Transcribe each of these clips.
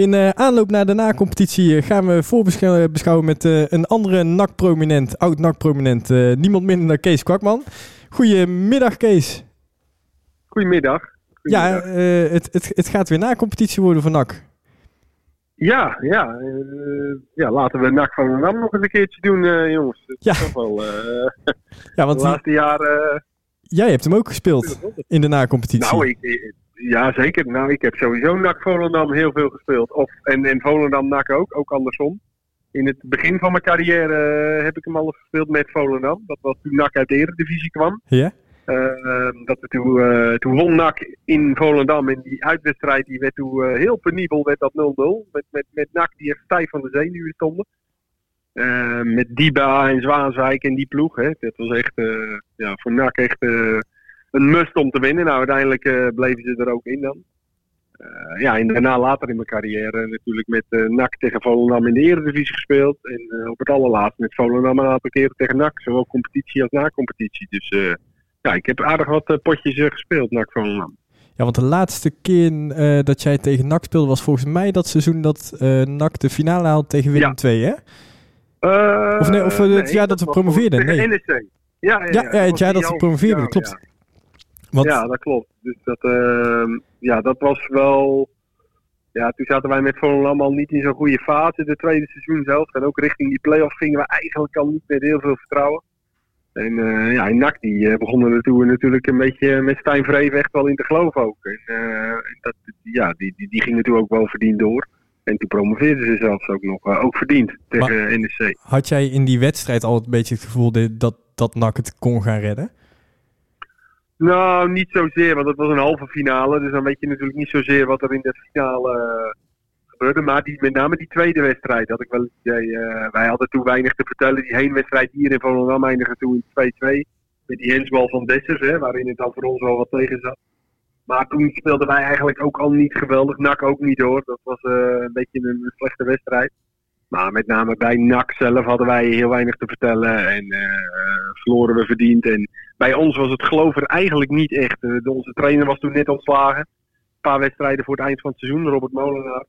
In uh, aanloop naar de na-competitie gaan we voorbeschouwen met uh, een andere NAC-prominent, oud NAC-prominent, uh, niemand minder dan Kees Kwakman. Goedemiddag Kees. Goedemiddag. Ja, het, het, het gaat weer na-competitie worden voor NAC. Ja, ja, ja, laten we NAC van NAM nog eens een keertje doen, jongens. Het ja. Is toch wel, ja, want de laatste jaren... Jij hebt hem ook gespeeld in de na-competitie. Nou, ik, ja, zeker. Nou, ik heb sowieso NAC Volendam heel veel gespeeld. Of, en, en Volendam NAC ook, ook andersom. In het begin van mijn carrière uh, heb ik hem al gespeeld met Volendam. Dat was toen NAC uit de Eredivisie kwam. Ja? Uh, dat we toen, uh, toen won NAC in Volendam. En die uitwedstrijd die werd toen heel penibel, werd dat 0-0. Met, met, met NAC die echt stijf van de zenuwen stonden. met Diba en Zwaanswijk en die ploeg. Hè. Dat was echt ja, voor NAC echt een must om te winnen. Nou, uiteindelijk uh, bleven ze er ook in dan. Uh, ja, en daarna later in mijn carrière natuurlijk met uh, NAC tegen Volendam in de Eredivisie gespeeld. En op het allerlaatst met Volendam een aantal keren tegen NAC. Zowel competitie als na-competitie. Dus ja, ik heb aardig wat potjes gespeeld, NAC Volendam. Ja, want de laatste keer dat jij tegen NAC speelde was volgens mij dat seizoen dat NAC de finale haalde tegen Willem ja. II, hè? of nee, of nee, het jaar dat, dat we promoveerden? Nee. NEC. Ja, ja, ja, ja, het jaar dat we promoveerden, klopt. Ja. Dat klopt. Dus dat, uh, ja, dat was wel. Ja, toen zaten wij met Volendam al niet in zo'n goede fase. De tweede seizoen zelf. En ook richting die play-off gingen we eigenlijk al niet met heel veel vertrouwen. En uh, ja, NAC die uh, begonnen natuurlijk een beetje met Stijn Vreven echt wel in te geloven ook. En uh, dat, ja, die, die, die gingen toen ook wel verdiend door. En toen promoveerden ze zelfs ook nog, ook verdiend tegen maar, NEC. Had jij in die wedstrijd al een beetje het gevoel dat, dat NAC het kon gaan redden? Nou, niet zozeer, want het was een halve finale. Dus dan weet je natuurlijk niet zozeer wat er in de finale uh, gebeurde. Maar die, met name die tweede wedstrijd had ik wel het idee. Uh, wij hadden toen weinig te vertellen. Die heenwedstrijd hier in Volendam eindigde toen in 2-2. Met die hensbal van Dessers, hè, waarin het dan voor ons wel wat tegen zat. Maar toen speelden wij eigenlijk ook al niet geweldig. NAC ook niet hoor. Dat was uh, een beetje een slechte wedstrijd. Maar met name bij NAC zelf hadden wij heel weinig te vertellen. En uh, verloren we verdiend. En bij ons was het geloof er eigenlijk niet echt. De, onze trainer was toen net ontslagen. Een paar wedstrijden voor het eind van het seizoen, Robert Molenaar.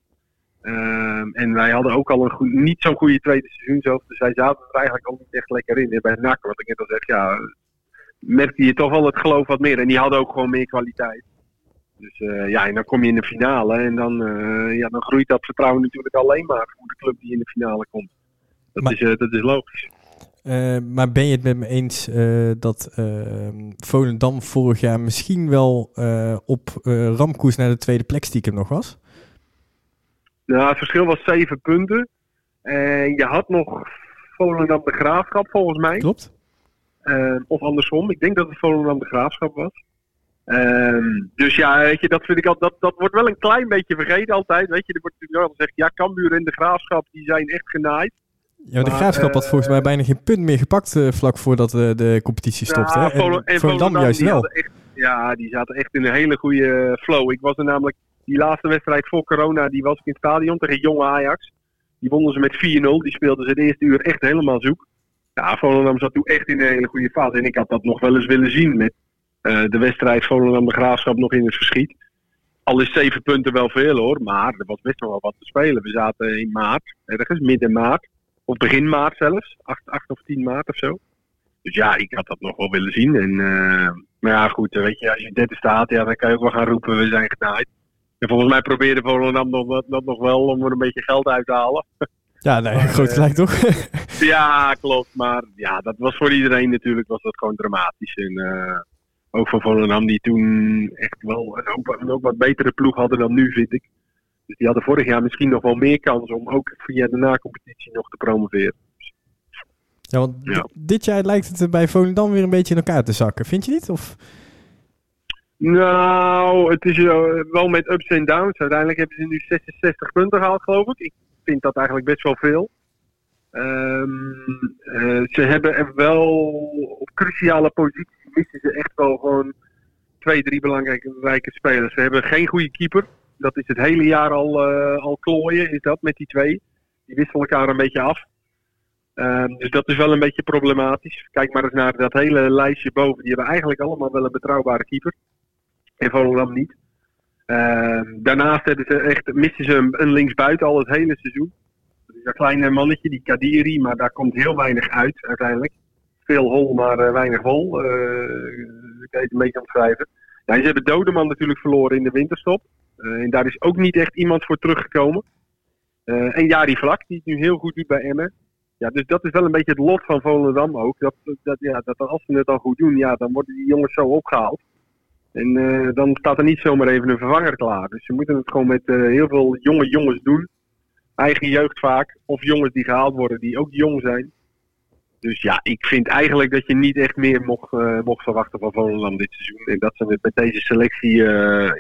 Uh, en wij hadden ook al een goed, niet zo'n goede tweede seizoen zelf. Dus wij zaten er eigenlijk al niet echt lekker in. Bij NAC, wat ik net al zeg, ja, merkte je toch wel het geloof wat meer. En die hadden ook gewoon meer kwaliteit. Dus uh, ja, en dan kom je in de finale en dan, uh, ja, dan groeit dat vertrouwen natuurlijk alleen maar voor de club die in de finale komt. Dat, maar, is, uh, dat is logisch. maar ben je het met me eens dat Volendam vorig jaar misschien wel op ramkoers naar de tweede plek stiekem nog was? Nou, het verschil was zeven punten. En je had nog Volendam de Graafschap volgens mij. Klopt. of andersom, ik denk dat het Volendam de Graafschap was. Um, dus ja, weet je, dat vind ik al, dat, dat wordt wel een klein beetje vergeten altijd. Weet je, er wordt natuurlijk wel gezegd, ja, Cambuur en de Graafschap, die zijn echt genaaid. Ja, maar de Graafschap uh, had volgens mij bijna geen punt meer gepakt uh, vlak voordat uh, de competitie stopte. Ja, hè? En, en Volendam juist wel. Echt, ja, die zaten echt in een hele goede flow. Ik was er namelijk, die laatste wedstrijd voor corona, die was ik in het stadion tegen jonge Ajax. Die wonnen ze met 4-0, die speelden ze het eerste uur echt helemaal zoek. Ja, Volendam zat toen echt in een hele goede fase. En ik had dat nog wel eens willen zien met uh, de wedstrijd Volendam de Graafschap nog in het verschiet. Al is zeven punten wel veel hoor, maar er was best nog wel wat te spelen. We zaten in maart, ergens midden maart, of begin maart zelfs, 8, 8 of 10 maart of zo. Dus ja, ik had dat nog wel willen zien. En, uh, maar ja, goed, weet je, als je derde staat, ja, dan kan je ook wel gaan roepen, we zijn genaaid. En volgens mij probeerde Volendam nog, dat nog wel om er een beetje geld uit te halen. Ja, nee, groot gelijk toch? ja, klopt. Maar ja, dat was voor iedereen natuurlijk was dat gewoon dramatisch. En, uh, ook van Volendam, die toen echt wel een ook, een ook wat betere ploeg hadden dan nu, vind ik. Dus die hadden vorig jaar misschien nog wel meer kans om ook via de na-competitie nog te promoveren. Ja, want ja. dit jaar lijkt het bij Volendam weer een beetje in elkaar te zakken. Vind je niet? Of? Nou, het is wel met ups en downs. Uiteindelijk hebben ze nu 66 punten gehaald, geloof ik. Ik vind dat eigenlijk best wel veel. Um, uh, ze hebben er wel op cruciale posities missen ze echt wel gewoon twee, drie belangrijke spelers. Ze hebben geen goede keeper. Dat is het hele jaar al, uh, al klooien, is dat met die twee. Die wisselen elkaar een beetje af. Um, dus dat is wel een beetje problematisch. Kijk maar eens naar dat hele lijstje boven. Die hebben eigenlijk allemaal wel een betrouwbare keeper. En Volendam niet. Ehm, daarnaast hebben ze echt, missen ze een, een linksbuiten al het hele seizoen. Dat is een kleine mannetje, die Kadiri, maar daar komt heel weinig uit uiteindelijk. Veel hol, maar eh, weinig wol. Uh, ik het een beetje omschrijven. Ja, ze hebben Dodeman natuurlijk verloren in de winterstop. Uh, en daar is ook niet echt iemand voor teruggekomen. En Jari Vlak, die het nu heel goed doet bij Emmen. Ja, dus dat is wel een beetje het lot van Volendam ook. Dat, dat, ja, dat als ze het dan goed doen, ja, dan worden die jongens zo opgehaald. En dan staat er niet zomaar even een vervanger klaar. Dus ze moeten het gewoon met heel veel jonge jongens doen. Eigen jeugd vaak. Of jongens die gehaald worden die ook jong zijn. Dus ja, ik vind eigenlijk dat je niet echt meer mocht, uh, mocht verwachten van Volendam dit seizoen. En dat ze het met deze selectie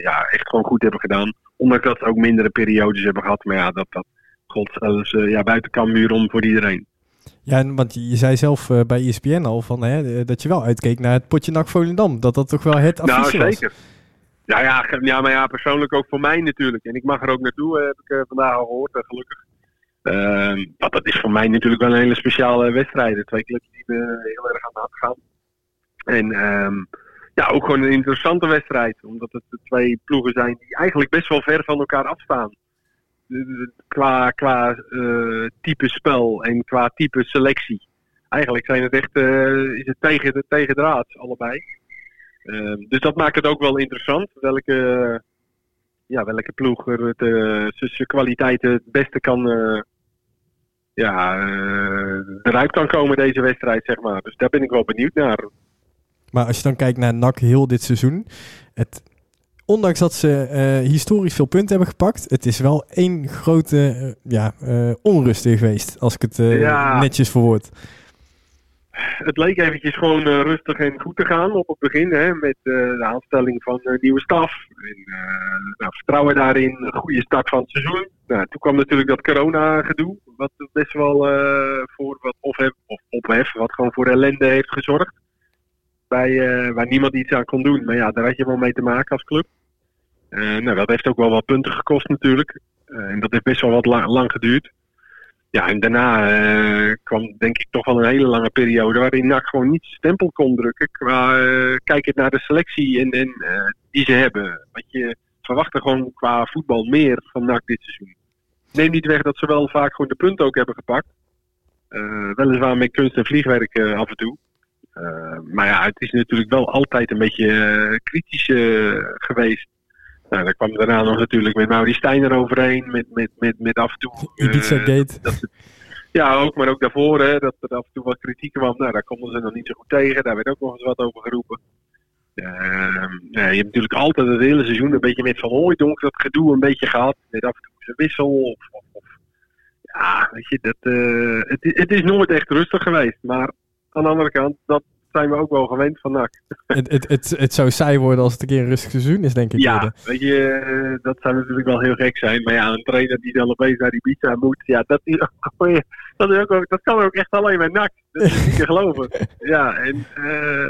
ja, echt gewoon goed hebben gedaan. Ondanks dat ze ook mindere periodes hebben gehad. Maar ja, dat, dat gold zelfs ja, buiten Cambuur om voor iedereen. Ja, want je zei zelf bij ESPN al van, hè, dat je wel uitkeek naar het potje NAC Volendam. Dat dat toch wel het affiche nou, zeker. Ja, ja, ja, maar ja, persoonlijk ook voor mij natuurlijk. En ik mag er ook naartoe, heb ik vandaag al gehoord, gelukkig. Uh, dat is voor mij natuurlijk wel een hele speciale wedstrijd. Twee clubs die me heel erg aan de hand gaan. En um, ja, ook gewoon een interessante wedstrijd. Omdat het twee ploegen zijn die eigenlijk best wel ver van elkaar afstaan qua, qua uh, type spel en qua type selectie. Eigenlijk zijn het echt uh, is het tegen, tegen draad, allebei. Uh, dus dat maakt het ook wel interessant. Welke, ja, welke ploeg er het, zijn kwaliteiten het beste kan, ja, eruit kan komen deze wedstrijd, zeg maar. Dus daar ben ik wel benieuwd naar. Maar als je dan kijkt naar NAC heel dit seizoen. Het, ondanks dat ze uh, historisch veel punten hebben gepakt, het is wel één grote uh, ja, uh, onrust geweest, als ik het ja. netjes verwoord. Het leek eventjes gewoon rustig en goed te gaan op het begin, hè, met de aanstelling van nieuwe staf. En, nou, vertrouwen daarin, een goede start van het seizoen. Nou, toen kwam natuurlijk dat corona-gedoe, wat best wel voor wat ophef, of ophef, wat gewoon voor ellende heeft gezorgd. Bij, waar niemand iets aan kon doen. Maar ja, daar had je wel mee te maken als club. Nou, dat heeft ook wel wat punten gekost natuurlijk. En dat heeft best wel wat lang geduurd. Ja, en daarna uh, kwam denk ik toch wel een hele lange periode waarin NAC gewoon niet stempel kon drukken. Qua kijkend naar de selectie en, en die ze hebben. Want je verwachtte gewoon qua voetbal meer van NAC dit seizoen. Neem niet weg dat ze wel vaak gewoon de punten ook hebben gepakt. weliswaar met kunst en vliegwerk af en toe. maar ja, het is natuurlijk wel altijd een beetje kritisch geweest nou, daar kwam daarna nog natuurlijk met Maurice Steiner overheen. Met, met, met, met af en toe... Ibiza Gate. Dat, ja, ook, maar ook daarvoor, hè, dat er af en toe wat kritiek kwam. Nou, daar konden ze nog niet zo goed tegen. Daar werd ook nog eens wat over geroepen. Uh, ja, je hebt natuurlijk altijd het hele seizoen een beetje met Van Hooijdonk dat gedoe een beetje gehad. Met af en toe een wissel. Of, of, of, ja, weet je, dat, uh, het, het is nooit echt rustig geweest. Maar aan de andere kant, dat zijn we ook wel gewend van NAC. Het, het, het, het zou saai worden als het een keer een rustig seizoen is, denk ik. Ja, weet je, eh, dat zou natuurlijk wel heel gek zijn. Maar ja, een trainer die dan opeens naar die pizza moet, ja, dat, is ook, dat, is ook, dat kan ook echt alleen met NAC. Dat is niet te geloven. Ja, en, uh,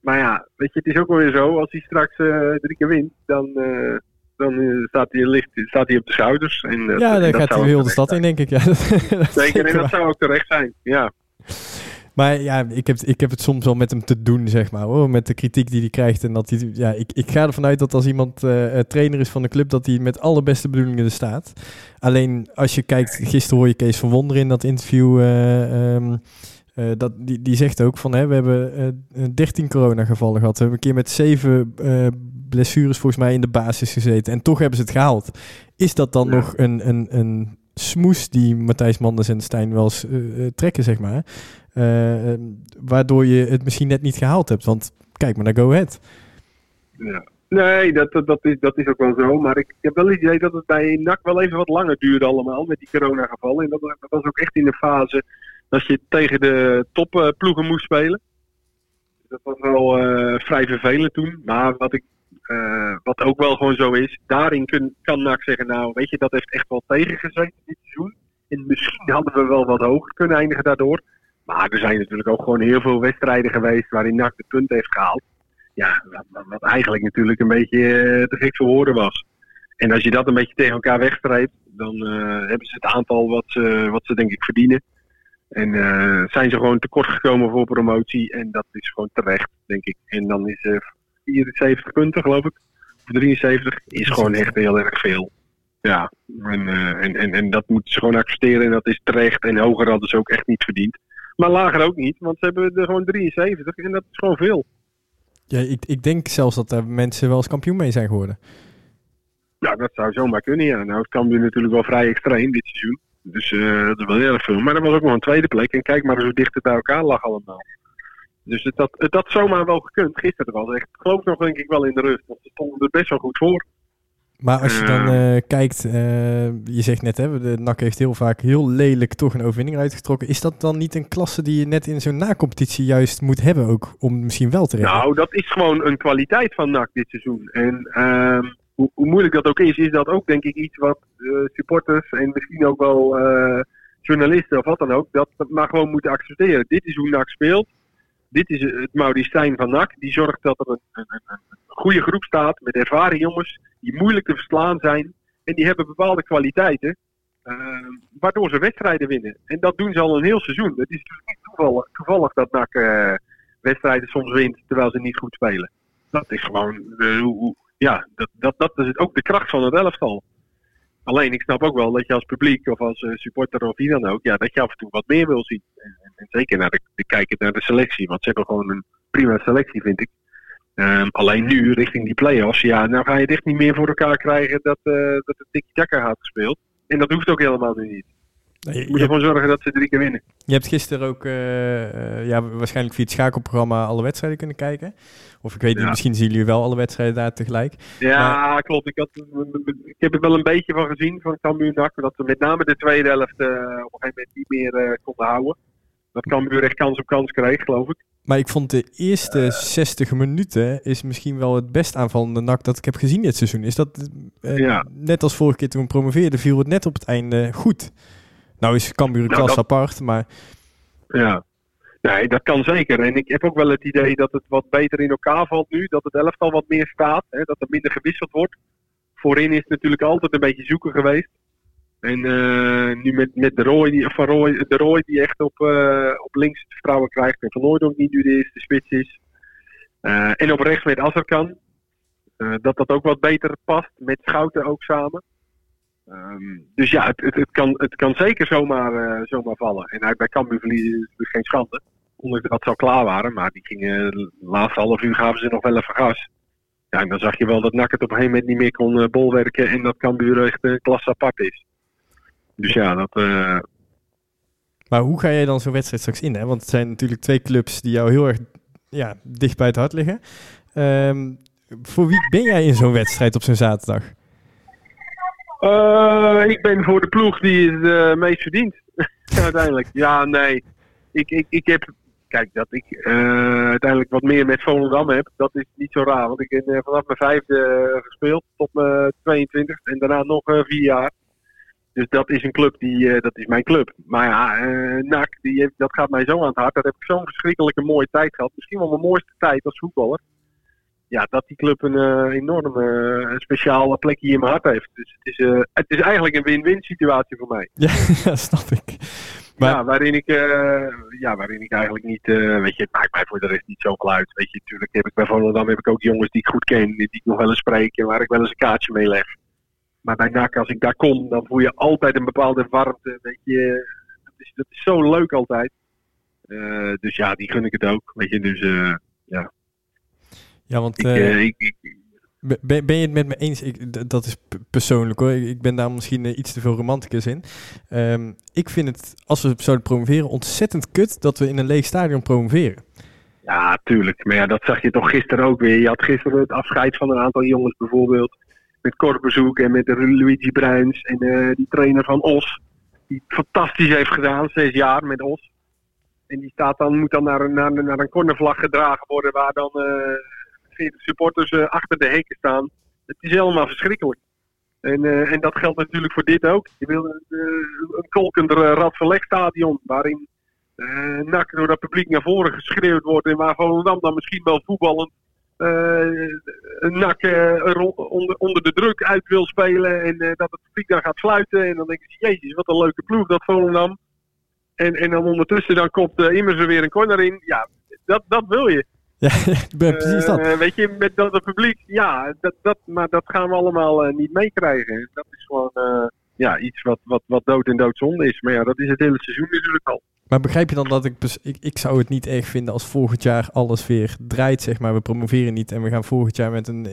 maar ja, weet je, het is ook wel weer zo, als hij straks uh, drie keer wint, dan... Uh, dan uh, staat, hij licht, staat hij op de schouders. En, ja, dan gaat hij heel de stad in, denk ik. Ja, Zeker, en dat zou ook terecht zijn. Ja. Maar ja, ik heb, ik heb het soms wel met hem te doen, zeg maar. Hoor. Met de kritiek die hij krijgt. En dat hij, ja, ik, ik ga ervan uit dat als iemand uh, trainer is van de club, dat hij met alle beste bedoelingen er staat. Alleen als je kijkt, gisteren hoor je Kees van Wonder in dat interview. Uh, um, uh, dat, die, die zegt ook van, hè, we hebben uh, 13 coronagevallen gehad. We hebben een keer met zeven uh, blessures volgens mij in de basis gezeten. En toch hebben ze het gehaald. Is dat dan ja. nog een, een, een smoes die Matthijs Manders en Stijn wel eens trekken, zeg maar? Uh, waardoor je het misschien net niet gehaald hebt. Want kijk maar naar Go Ahead. Ja. Nee, dat, dat, is, dat is ook wel zo. Maar ik, heb wel het idee dat het bij NAC wel even wat langer duurde allemaal met die coronagevallen. En dat, was ook echt in de fase dat je tegen de topploegen moest spelen. Dat was wel uh, vrij vervelend toen. Maar wat, ik, uh, wat ook wel gewoon zo is, daarin kun, kan NAC zeggen, nou weet je, dat heeft echt wel tegengezeten dit seizoen. En misschien hadden we wel wat hoger kunnen eindigen daardoor. Maar er zijn natuurlijk ook gewoon heel veel wedstrijden geweest waarin NAC de punten heeft gehaald. Ja, wat, eigenlijk natuurlijk een beetje uh, te gek voor woorden was. En als je dat een beetje tegen elkaar wegstreept, dan uh, hebben ze het aantal wat ze, wat ze denk ik verdienen. En uh, zijn ze gewoon tekort gekomen voor promotie. En dat is gewoon terecht, denk ik. En dan is er 74 punten, geloof ik. 73 is gewoon echt heel erg veel. Ja, en, en, en, en dat moeten ze gewoon accepteren en dat is terecht. En hoger hadden ze ook echt niet verdiend. Maar lager ook niet, want ze hebben er gewoon 73 en dat is gewoon veel. Ja, ik, ik denk zelfs dat er mensen wel eens kampioen mee zijn geworden. Ja, dat zou zomaar kunnen, ja. Nou, het kan nu natuurlijk wel vrij extreem dit seizoen. Dus uh, dat is wel heel erg veel. Maar er was ook nog een tweede plek. En kijk maar eens hoe dicht het bij elkaar lag allemaal. Dus het, dat, het had zomaar wel gekund. Gisteren was echt, geloof nog denk ik wel in de rust. Want ze stonden er best wel goed voor. Maar als je dan uh, kijkt, uh, je zegt net, hè, de NAC heeft heel vaak heel lelijk toch een overwinning uitgetrokken. Is dat dan niet een klasse die je net in zo'n nacompetitie juist moet hebben ook, om misschien wel te redden? Nou, dat is gewoon een kwaliteit van NAC dit seizoen. En uh, hoe, hoe, moeilijk dat ook is, is dat ook denk ik iets wat supporters en misschien ook wel journalisten of wat dan ook, dat maar gewoon moeten accepteren. Dit is hoe NAC speelt. Dit is het Mauristijn van NAC. Die zorgt dat er een, een, een, een goede groep staat met ervaren jongens die moeilijk te verslaan zijn. En die hebben bepaalde kwaliteiten, uh, waardoor ze wedstrijden winnen. En dat doen ze al een heel seizoen. Het is natuurlijk niet toevallig, dat NAC uh, wedstrijden soms wint terwijl ze niet goed spelen. Dat is gewoon, uh, ja, dat, dat, dat is ook de kracht van het elftal. Alleen, ik snap ook wel dat je als publiek of als supporter of wie dan ook, ja, dat je af en toe wat meer wil zien. En, en, zeker naar de kijken naar de selectie, want ze hebben gewoon een prima selectie, vind ik. Um, alleen nu, richting die play-offs, ja, nou ga je echt niet meer voor elkaar krijgen dat, uh, dat de tiki-taka gaat gespeeld. En dat hoeft ook helemaal nu niet. Nee, je moet ervoor zorgen dat ze drie keer winnen. Je hebt gisteren ook uh, uh, ja, waarschijnlijk via het schakelprogramma alle wedstrijden kunnen kijken. Of ik weet niet, ja. misschien zien jullie wel alle wedstrijden daar tegelijk. Ja, maar... klopt. Ik, had, ik heb er wel een beetje van gezien van Cambuur NAC. Dat we met name de tweede helft op een gegeven moment niet meer konden houden. Dat Cambuur echt kans op kans kreeg, geloof ik. Maar ik vond de eerste uh, 60 minuten is misschien wel het best aanvallende nak dat ik heb gezien dit seizoen. Is dat uh, ja. net als vorige keer toen we promoveerden, viel het net op het einde goed. Nou is Cambuur een nou, klas dat... apart, maar... Ja, nee, dat kan zeker. En ik heb ook wel het idee dat het wat beter in elkaar valt nu. Dat het elftal wat meer staat, hè, dat er minder gewisseld wordt. Voorin is het natuurlijk altijd een beetje zoeken geweest. En uh, nu met, met de, Roy, van Roy, de die echt op, uh, op links vertrouwen krijgt. En Van Hooydonk die nu de eerste spits is. Uh, en op rechts met Azarkan. dat dat ook wat beter past. Met Schouten ook samen. Um, dus ja, het, het, kan, het kan zeker zomaar, zomaar vallen. En uit bij Cambuur verliezen is geen schande. Ondanks dat ze al klaar waren. Maar die gingen de laatste half uur gaven ze nog wel even gas. Ja, en dan zag je wel dat Nak het op een gegeven moment niet meer kon bolwerken. En dat Cambuur echt een klas apart is. Dus ja, dat. Uh... Maar hoe ga jij dan zo'n wedstrijd straks in? Hè? Want het zijn natuurlijk twee clubs die jou heel erg ja, dicht bij het hart liggen. Um, voor wie ben jij in zo'n wedstrijd op zo'n zaterdag? Uh, ik ben voor de ploeg die het uh, meest verdient. uiteindelijk. Ja, nee. Ik, ik, ik heb. Kijk, dat ik uiteindelijk wat meer met Volendam heb, dat is niet zo raar. Want ik ben vanaf mijn vijfde gespeeld tot mijn 22 en daarna nog vier jaar. Dus dat is een club die, uh, dat is mijn club. Maar ja, uh, NAC, die heeft, dat gaat mij zo aan het hart. Dat heb ik zo'n verschrikkelijke mooie tijd gehad. Misschien wel mijn mooiste tijd als voetballer. Ja, dat die club een uh, enorme speciale plekje in mijn hart heeft. Dus het is, het is eigenlijk een win-win situatie voor mij. Ja, ja snap ik. Maar... Ja, waarin ik, ja, waarin ik eigenlijk niet, weet je, het maakt mij voor de rest niet zoveel uit. Weet je, natuurlijk heb ik bij Volendam heb ik ook jongens die ik goed ken, die ik nog wel eens spreek en waar ik wel eens een kaartje mee leg. Maar bij NAC, als ik daar kom, dan voel je altijd een bepaalde warmte. Weet je, dat is, dat is zo leuk altijd. Uh, dus ja, die gun ik het ook. Weet je, dus uh, ja. Ja, want. Ik, uh, ik, ik, ben, ben je het met me eens? Ik, dat is persoonlijk hoor. Ik ben daar misschien iets te veel romanticus in. Um, ik vind het, als we zouden promoveren, ontzettend kut dat we in een leeg stadion promoveren. Ja, tuurlijk. Maar ja, dat zag je toch gisteren ook weer. Je had gisteren het afscheid van een aantal jongens bijvoorbeeld met Korbezoek en met Luigi Bruins en uh, die trainer van Os. Die het fantastisch heeft gedaan, zes jaar met Os. En die staat dan, moet dan naar, naar, naar een cornervlag gedragen worden waar dan uh, 40 supporters uh, achter de hekken staan. Het is helemaal verschrikkelijk. En, en dat geldt natuurlijk voor dit ook. Je wil een kolkend Radverlegstadion waarin nak door dat publiek naar voren geschreeuwd wordt en waar Volendam dan misschien wel voetballend NAC uh, onder, onder de druk uit wil spelen en uh, dat het publiek dan gaat fluiten. En dan denk je, jezus, wat een leuke ploeg dat Volendam. En, en dan ondertussen dan kopt Immers er weer een corner in. Ja, dat, dat wil je. Ja, precies dat. Uh, weet je, met dat het publiek, ja, dat, dat, maar dat gaan we allemaal uh, niet meekrijgen. Dat is gewoon uh, ja, iets wat, wat, wat dood en doodzonde is. Maar ja, dat is het hele seizoen natuurlijk al. Maar begrijp je dan dat ik, ik... Ik zou het niet erg vinden als volgend jaar alles weer draait, zeg maar. We promoveren niet en we gaan volgend jaar met een...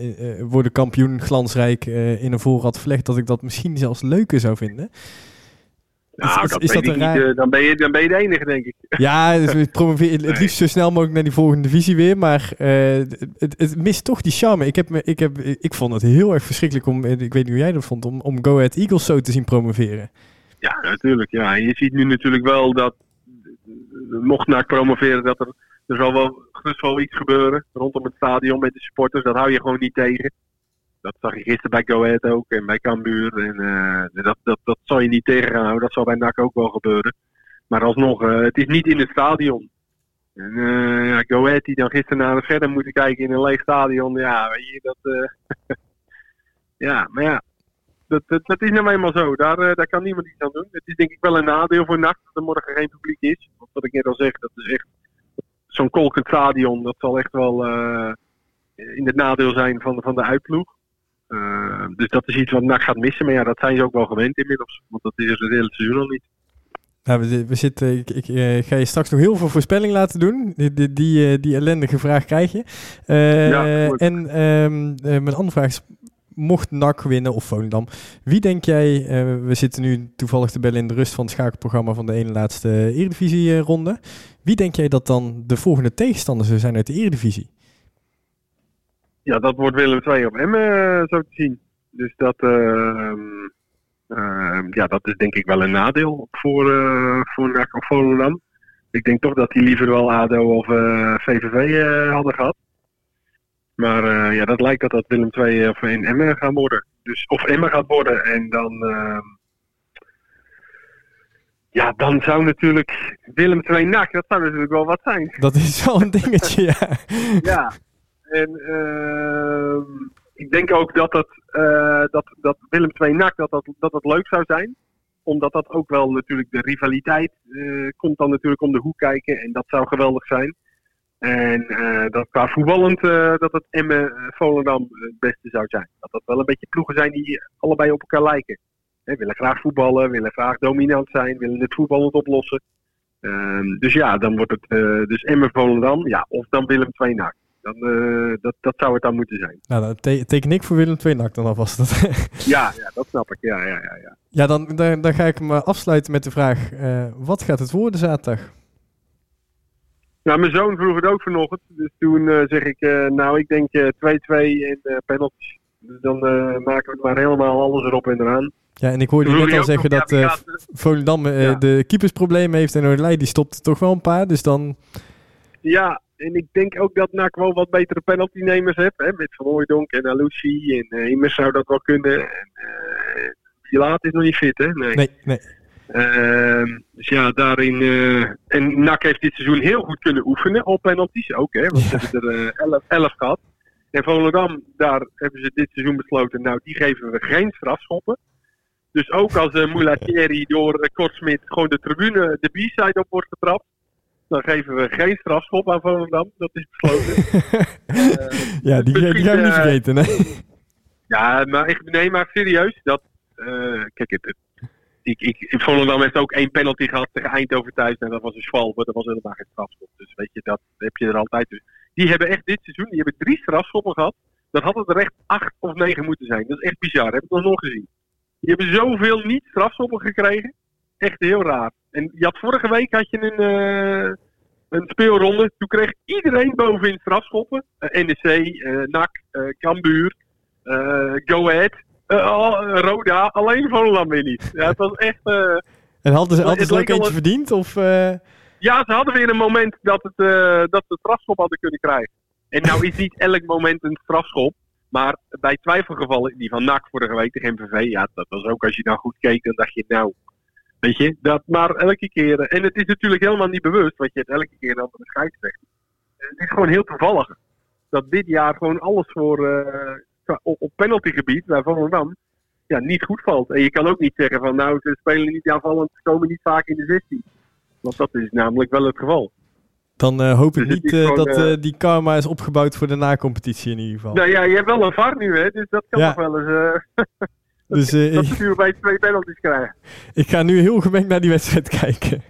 worden kampioen glansrijk in een voorraad verlegd. Dat ik dat misschien zelfs leuker zou vinden. Nou, is, dat, is dat een raar... niet, dan, ben je, dan ben je de enige, denk ik. Ja, dus we proberen het liefst zo snel mogelijk naar die volgende divisie weer. Maar uh, het, het, mist toch die charme. Ik, heb me, ik, heb, ik vond het heel erg verschrikkelijk om, ik weet niet hoe jij dat vond, om, om Go Ahead Eagles zo te zien promoveren. Ja, natuurlijk. Ja. En je ziet nu natuurlijk wel dat, mocht naar promoveren, dat er, er zal wel gerust wel iets gebeuren rondom het stadion met de supporters. Dat hou je gewoon niet tegen dat zag je gisteren bij Go ook en bij Cambuur. En uh, dat, dat, dat zal je niet tegen gaan houden. Dat zal bij NAC ook wel gebeuren. Maar alsnog, uh, het is niet in het stadion. En uh, ja, die dan gisteren naar het verder moeten kijken in een leeg stadion. Ja, weet je, dat... ja, maar ja. Dat, dat, dat, is nou eenmaal zo. Daar, daar kan niemand iets aan doen. Het is denk ik wel een nadeel voor NAC dat er morgen geen publiek is. Want wat ik net al zeg, dat is echt... Zo'n kolkend stadion, dat zal echt wel in het nadeel zijn van, van de uitploeg. Uh, dus dat is iets wat NAC gaat missen. Maar ja, dat zijn ze ook wel gewend inmiddels. Want dat is het hele seizoen al niet. Nou, we, we zitten, ik, ik uh, ga je straks nog heel veel voorspelling laten doen. Die, die, die, uh, die ellendige vraag krijg je. Ja, en um, mijn andere vraag is, mocht NAC winnen of Volendam, wie denk jij, we zitten nu toevallig te bellen in de rust van het schakelprogramma van de ene laatste Eredivisie-ronde. Wie denk jij dat dan de volgende tegenstander zou zijn uit de Eredivisie? ja, dat wordt Willem II op Emmen uh, zo te zien. Dus dat, uh, uh, ja, dat is denk ik wel een nadeel voor, uh, voor NAC of Volendam. Ik denk toch dat die liever wel ADO of VVV hadden gehad. Maar ja, dat lijkt dat dat Willem II of in Emmen gaan worden. Dus, of Emmen gaat worden. En dan, ehm, ja, dan zou natuurlijk Willem II NAC, dat zou natuurlijk wel wat zijn. Dat is wel een dingetje, ja. ja, en uh, ik denk ook dat, het, uh, dat, dat Willem II NAC dat dat, dat dat leuk zou zijn. Omdat dat ook wel natuurlijk de rivaliteit uh, komt dan natuurlijk om de hoek kijken. En dat zou geweldig zijn. En uh, dat qua voetballend dat het Emmen Volendam het beste zou zijn. Dat dat wel een beetje ploegen zijn die allebei op elkaar lijken. He, willen graag voetballen, willen graag dominant zijn, willen het voetballend oplossen. Uh, dus ja, dan wordt het dus Emmen Volendam, ja, of dan Willem II NAC. Dan, uh, dat, dat zou het dan moeten zijn. Nou, dan te teken ik voor Willem II dan alvast. ja, ja, dat snap ik. Ja, ja, ja, ja. ja dan, dan, dan ga ik me afsluiten met de vraag: uh, wat gaat het worden zaterdag? Nou, mijn zoon vroeg het ook vanochtend. Dus toen uh, zeg ik, nou, ik denk 2-2 en penalties. Dus dan maken we het maar helemaal alles erop en eraan. Ja, en ik hoorde je net al zeggen dat Volendam ja. de keepersproblemen heeft en Olij die stopt toch wel een paar. Dus dan... Ja, en ik denk ook dat NAC wel wat betere penaltynemers heeft. Hè, met Van Hooijdonk en Alucci. En uh, Immers zou dat wel kunnen. En uh, Pilaat is nog niet fit, hè? Nee, nee. nee. Uh, dus ja, daarin. Uh, en NAC heeft dit seizoen heel goed kunnen oefenen op penalties ook, hè? Want ze hebben er 11 uh, gehad. En Volendam, daar hebben ze dit seizoen besloten. Nou, die geven we geen strafschoppen. Dus ook als uh, Moulatieri door Kortsmit gewoon de tribune, de B-side op wordt getrapt dan geven we geen strafschop aan Volendam. Dat is besloten. uh, ja, die, die gaan we niet vergeten, hè? ja, maar, ik, nee, maar serieus. Dat, uh, kijk, het, het, ik, ik, Volendam heeft ook één penalty gehad tegen Eindhoven thuis. En dat was een schwal, maar dat was helemaal geen strafschop. Dus weet je, dat heb je er altijd. Dus die hebben echt dit seizoen, die hebben drie strafschoppen gehad. Dat had het er echt acht of negen moeten zijn. Dat is echt bizar, heb ik nog nooit gezien. Die hebben zoveel niet strafschoppen gekregen. Echt heel raar. En je had vorige week had je een, uh, een speelronde. Toen kreeg iedereen bovenin strafschoppen. Uh, NEC, uh, NAC, Cambuur, Go Ahead, Roda. Alleen Volendam weer niet. Ja, het was echt... en hadden ze, hadden ze ook eentje verdiend? Of, Ja, ze hadden weer een moment dat, het, dat ze strafschop hadden kunnen krijgen. En nou is niet elk moment een strafschop. Maar bij twijfelgevallen, die van NAC vorige week tegen MVV, ja, dat was ook als je nou goed keek, dan dacht je, nou, Weet je, dat maar elke keer. En het is natuurlijk helemaal niet bewust, want je hebt elke keer dan een scheidsrechter. Het is gewoon heel toevallig dat dit jaar gewoon alles voor uh, op, penaltygebied bij Volendam ja, niet goed valt. En je kan ook niet zeggen van nou, ze spelen niet aanvallend, ze komen niet vaak in de 16. Want dat is namelijk wel het geval. Dan eh, hoop ik Dus niet eh, gewoon, dat eh, eh, die karma is opgebouwd voor de na-competitie in ieder geval. Nou ja, je hebt wel een VAR nu, hè, dus dat kan Ja. nog wel eens... dus eh, dat ik, bij twee penalties krijgen. ik ga nu heel gemengd naar die wedstrijd kijken.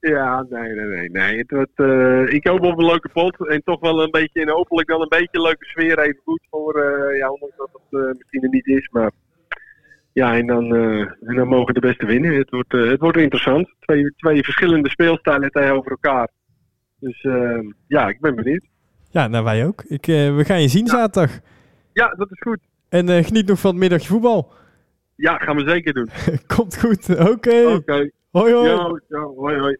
Ja, nee, nee, nee. nee. Het wordt, eh, ik hoop op een leuke pot. En toch wel een beetje, en hopelijk wel een beetje een leuke sfeer even goed voor, eh, ja, ondanks dat het misschien er niet is. Maar ja, en dan, en dan mogen de beste winnen. Het wordt, het wordt interessant. Twee, twee verschillende speelstijlen tegenover elkaar. Dus ja, ik ben benieuwd. Ja, nou wij ook. Ik, we gaan je zien zaterdag. Ja, dat is goed. En geniet nog van het middagje voetbal. Ja, gaan we zeker doen. Komt goed. Oké. Hoi hoi. Ja, ja, hoi hoi.